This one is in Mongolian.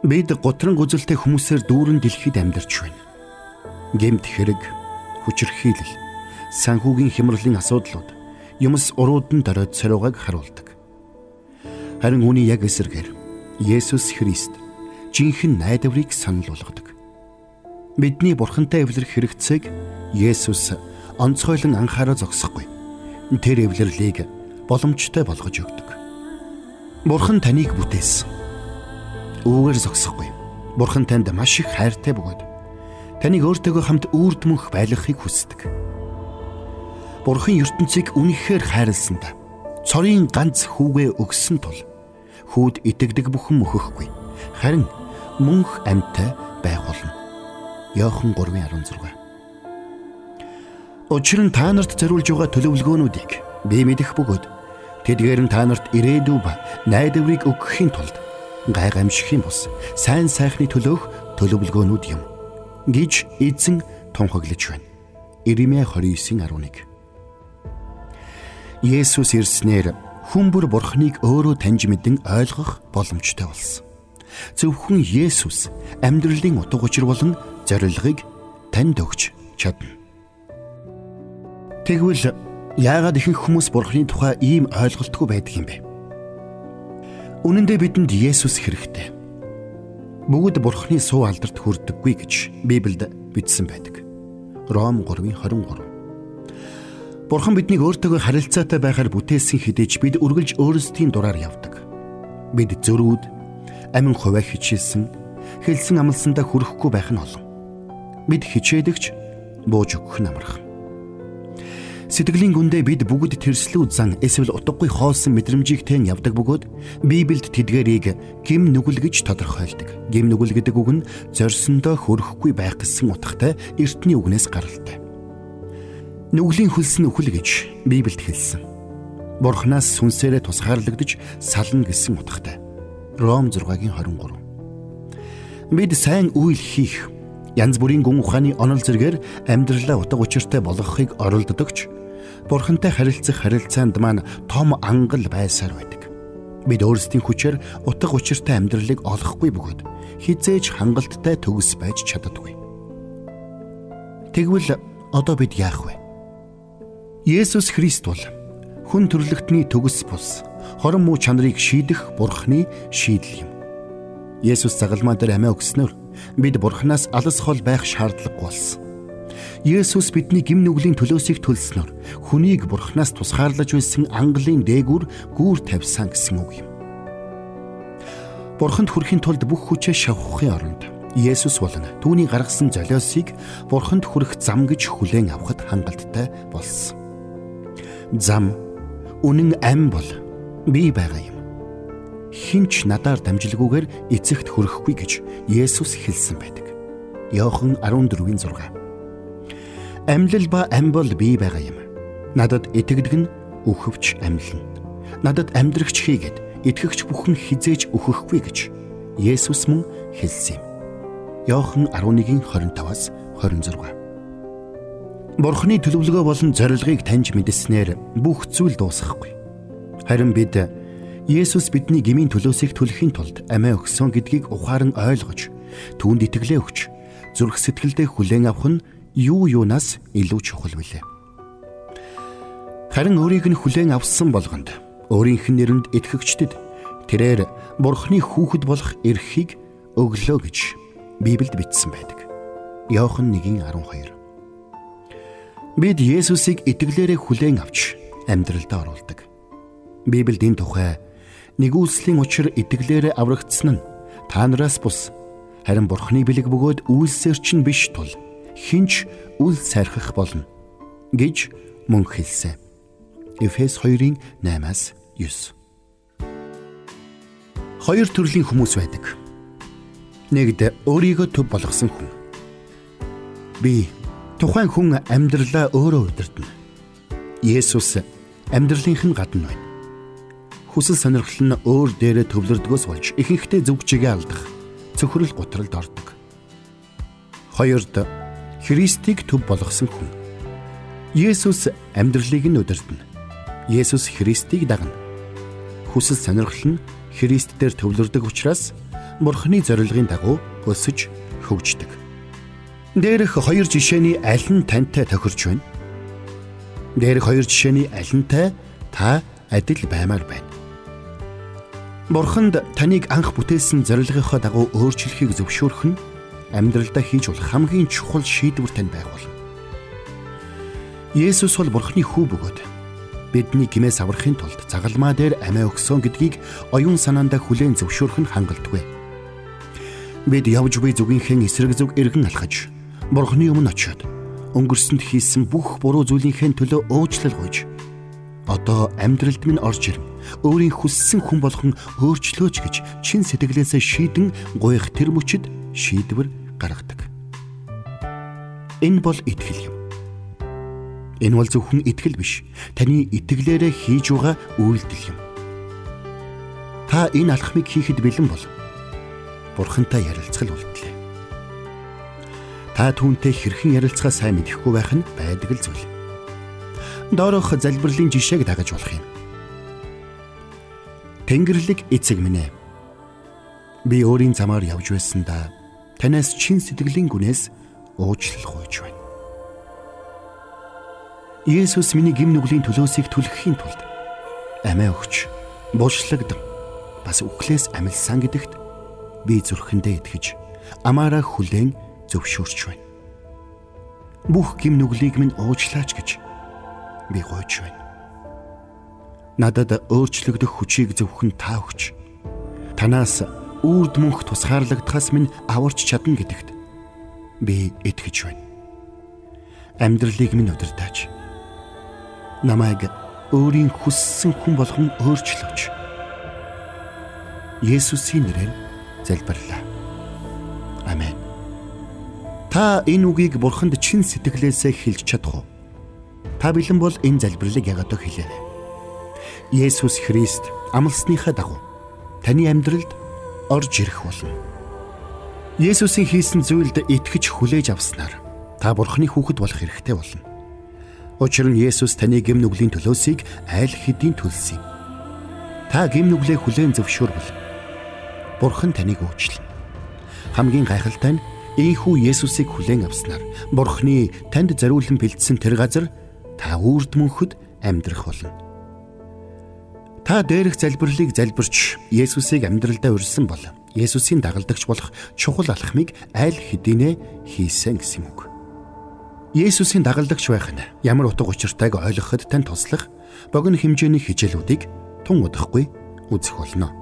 Бид готрон гүзэлтэй хүмүүсээр дүүрэн дэлхийд амьдарч байна. Гэмт хэрэг, хүчирхийлэл, санхүүгийн хямралын асуудлууд юмс уруудан дөрөөд сориугааг харуулдаг. Харин үүний яг эсрэгээр Есүс Христ жинхэнэ найдварыг санал болгодог. Бидний бурхантай эвлэрэх хэрэгцээг Есүс онцгойлон анхаараа зогсохгүй. Тэр эвлэрлийг боломжтой болгож өгдөг. Бурхан таныг бүтээсэн. Үүгээр зогсохгүй. Бурхан танд маш их хайртай бөгөөд таныг өөртөөгөө хамт үрдмөнх байлгахыг хүсдэг. Бурхан ертөнцийг үнэхээр хайрласанд цорын ганц хүүгээ өгсөн тул хүүд итгэдэг бүхэн мөхөхгүй. Харин мөнх амьтай байх болно. Йохан 3:16 Учир нь та нарт зориулж байгаа төлөвлөгөөнүүдийг би мэдэх бөгөөд тэдгээр нь та нарт ирээдүй ба найдварыг өгөхийн тулд гай гамшигын бус сайн сайхны төлөөх төлөвлөгөөнүүд юм гэж эзэн тунхаглаж байна. Иремья 29:11 Есүс ирснээр хүмүүр бурхныг өөрөө таньж мэдэн ойлгох боломжтой болсон. Зөвхөн Есүс амьдралын утга учир болон зорилгыг танд өгч чадна. Тэгвэл яагаад ихэнх хүмүүс Бурхны тухай ийм ойлголтгүй байдаг юм бэ? Үнэн дээр бидэнд Есүс хэрэгтэй. Бүгд Бурхны суу алдарт хүрдэггүй гэж Библиэд бичсэн байдаг. Ром 3:23. Бурхан биднийг өөртөөгөө харилцаатай байхаар бүтээсэн хэдиж бид үргэлж өөрсдийн дураар явдаг. Бид зөрүүд, амин хуваа хичээсэн, хэлсэн амлсандаа хүрэхгүй байх нь олон. Бид хичээдэгч бууж өгөх нь амархан. Сэтгэлийн гүндээ бид бүгд тэрслүү зан эсвэл утгагүй хоосон мэдрэмжийг тэн явдаг бөгөөд Библиэд тэдгэрийг гим нүгэл гэж тодорхойлдог. Гим нүгэл гэдэг үг нь зорьсондоо хөрөхгүй байх гэсэн утгатай эртний үгнээс гаралтай. Нүглийн хөлс нь үхэл гэж Библиэд хэлсэн. Бурханаас сүнсээрээ тусгаарлагдж сална гэсэн утгатай. Ром 6-гийн 23. Бид сайн үйл хийх янз бүрийн гүн ухааны онол зэргээр амьдралаа утга учиртай болгохыг оролддогч Бурхантай харилцах харилцаанд маань том ангал байсаар байдаг. Бид өөрсдийн хүчээр утга учиртай амьдралыг олохгүй бөгөөд хизээж хангалттай төгс байж чаддаггүй. Тэгвэл одоо бид яах вэ? Есүс Христ бол хүн төрлөختний төгс бус хорон муу чанарыг шийдэх Бурхны шийдэл юм. Есүс загалмаа дээр амиа өгснөөр бид Бурханаас алс хол байх шаардлагагүй болсон. Есүс бидний гим нүглийн төлөөсийг төлснөөр хүнийг бурхнаас тусгаарлаж байсан ангалын дээгүр гүүр тавьсан гэсэн үг юм. Бурханд хүрэхин тулд бүх хүчээ шавхахын оронд Есүс болон түүний гаргасан золиосыг бурханд хүрэх зам гэж хүлээн авахд хангалттай болсон. Зам үнэн ам бол би байгаа юм. Хинч надаар дамжлаггүйгээр эцэгт хүрэхгүй гэж Есүс хэлсэн байдаг. Иохан 14-ийн 6 Амьлал ба ам бол би байгаа юм. Надад итгэдэг нь өхөвч амьлна. Надад амьдрагч хийгээд итгэгч бүхэн хизээж өөхөхгүй гэж Есүс мөн хэлсэн юм. Иохан 11:25-аас 26. Бурхны төлөвлөгөө болон зорилгыг таньж мэдснээр бүх зүйл дуусахгүй. Харин бид Есүс бидний гмийн төлөөсийг төлөхийн тулд амиа өгсөн гэдгийг ухаан ойлгож, түүнд итгэлээ өгч, зүрх сэтгэлдээ хүлээн авах нь юу юунаас илүү чухал вүлээ. Харин өөрийг нь хүлээн авсан болгонд өөрийнх нь нэрэнд итгэгчдэд тэрээр бурхны хүүхэд болох эрхийг өглөө гэж Библиэд бичсэн байдаг. Иохан 1:12. Бид Есүсийг итгэлээрээ хүлээн авч амьдралдаа оруулдаг. Библиэд энэ тухай нэгүслийн учир итгэлээрээ аврагдсан нь та нараас бус харин бурхны бэлэг бөгөөд үйлсээр чинь биш тул хинч үл сайрхах болно гэж мөн хэлсэн. Эфес 2-ын 8-аас 9. Хоёр төрлийн хүмүүс байдаг. Нэгд өөрийгөө төв болгосон хүн. Би тухайн хүн амьдралаа өөрөө удирдна. Есүс амьдралынх нь гадна байна. Хүсэл сонирхол нь өөр дээрээ төвлөрдгөөс болж ихэнхдээ зүгчгээ алдах, цөхрөл гутралд ордог. Хоёрд Христийг төв болгосон хүн. Есүс амьдралыг нь удирдна. Есүс Христийг дагна. Хүсэл сонирхол нь Христ дээр төвлөрдөг учраас Бурхны зорилгын дагуу өсөж хөгждөг. Дээрх хоёр жишээний аль нь тантай тохирч байна? Дээрх хоёр жишээний алинтай та адил баймаар байна. Бурханд таныг анх бүтээсэн зорилгынхоо дагуу өөрчлөхийг зөвшөөрөх нь амьдралдаа хийж болох хамгийн чухал шийдвэр тань байх болно. Есүс бол Бурхны хүү бөгөөд бидний гимээс аврахын тулд загалмаа дээр амиа өгсөн гэдгийг оюун санаандаа хүлээн зөвшөөрөх нь хангалтгүй. Бид явж буй зүгийнхээ эсрэг зүг эргэн алхаж Бурхны өмнө очиод өнгөрсөнд хийсэн бүх буруу зүйлийнхээ төлөө өөчлөл гуйж одоо амьдралд минь орж ирв. Өөрийн хүссэн хүн болгон өөрчлөөч гэж чин сэтгэлээсээ шийдэн гуйх тэр мөчид шийдвэр гаргадаг. Энэ бол итгэл юм. Энэ бол зөвхөн итгэл биш. Таны итгэлээрээ хийж байгаа үйлдэл юм. Та энэ алхмыг хийхэд бэлэн бол Бурхантай ярилцгал үлдлээ. Та түүнтэй хэрхэн ярилцгаа сайн мэдэхгүй байх нь байдаг л зүйл доорох залбирлын жишээг дагаж болох юм. Тэнгэрлэг эцэг минь ээ. Би өөрийн замаар явж байсандаа танаас чин сэтгэлийн гүнээс уучлал гуйж байна. Есүс миний гим нүглийн төлөөсийг түлхэхийн тулд амиа өгч булшлагдан бас үхлээс амилсан гэдэгт би зүрхэндээ итгэж амаараа хүлээн зөвшөөрч байна. Бүх гим нүглийг минь уучлаач гэж би гойж байна. Надад өөрчлөгдөх хүчийг зөвхөн та өгч танаас үрд мөнх тусгаарлагдахаас минь аварч чадна гэдэгт би итгэж байна. Амьдралыг минь удирдаач. Намайг өөрийн хүссэн хүн болгон өөрчлөөч. Есүсийн нэрээр залбирлаа. Амен. Та энэ үгийг бурханд чин сэтгэлээсээ хэлж чадах уу? Та бэлэн бол энэ залбирлыг яг одоо хэлээрэй. Есүс Христ амлсныхаа дагуу таны амьдралд орж ирэх болно. Есүсийн хийсэн зүйлд итгэж хүлээж авснаар та Бурхны хүүхэд болох хэрэгтэй болно. Учир нь Есүс таны гэм нүглийн төлөөсийг айл хэдийн төлсөн. Та гэм нүглээ хүлээн зөвшөөрвөл Бурхан таныг уучлана. Хамгийн гайхалтай нь Ийхүү Есүсийг хүлээн авснаар Бурхны танд зориулсан бэлдсэн тэр газар та үрд мөнхөд амьдрах болно. Та дээрх залбирлыг залбирч Есүсийг амьдралдаа урьсан бол Есүсийн дагалдагч болох чухал алхмыг аль хэдийнэ хийсэн гэсэн үг. Есүсийн дагалдагч байх нь ямар утга учиртайг ойлгоход тань туслах богино хэмжээний хичээлүүдийг тун удахгүй үзэх болно.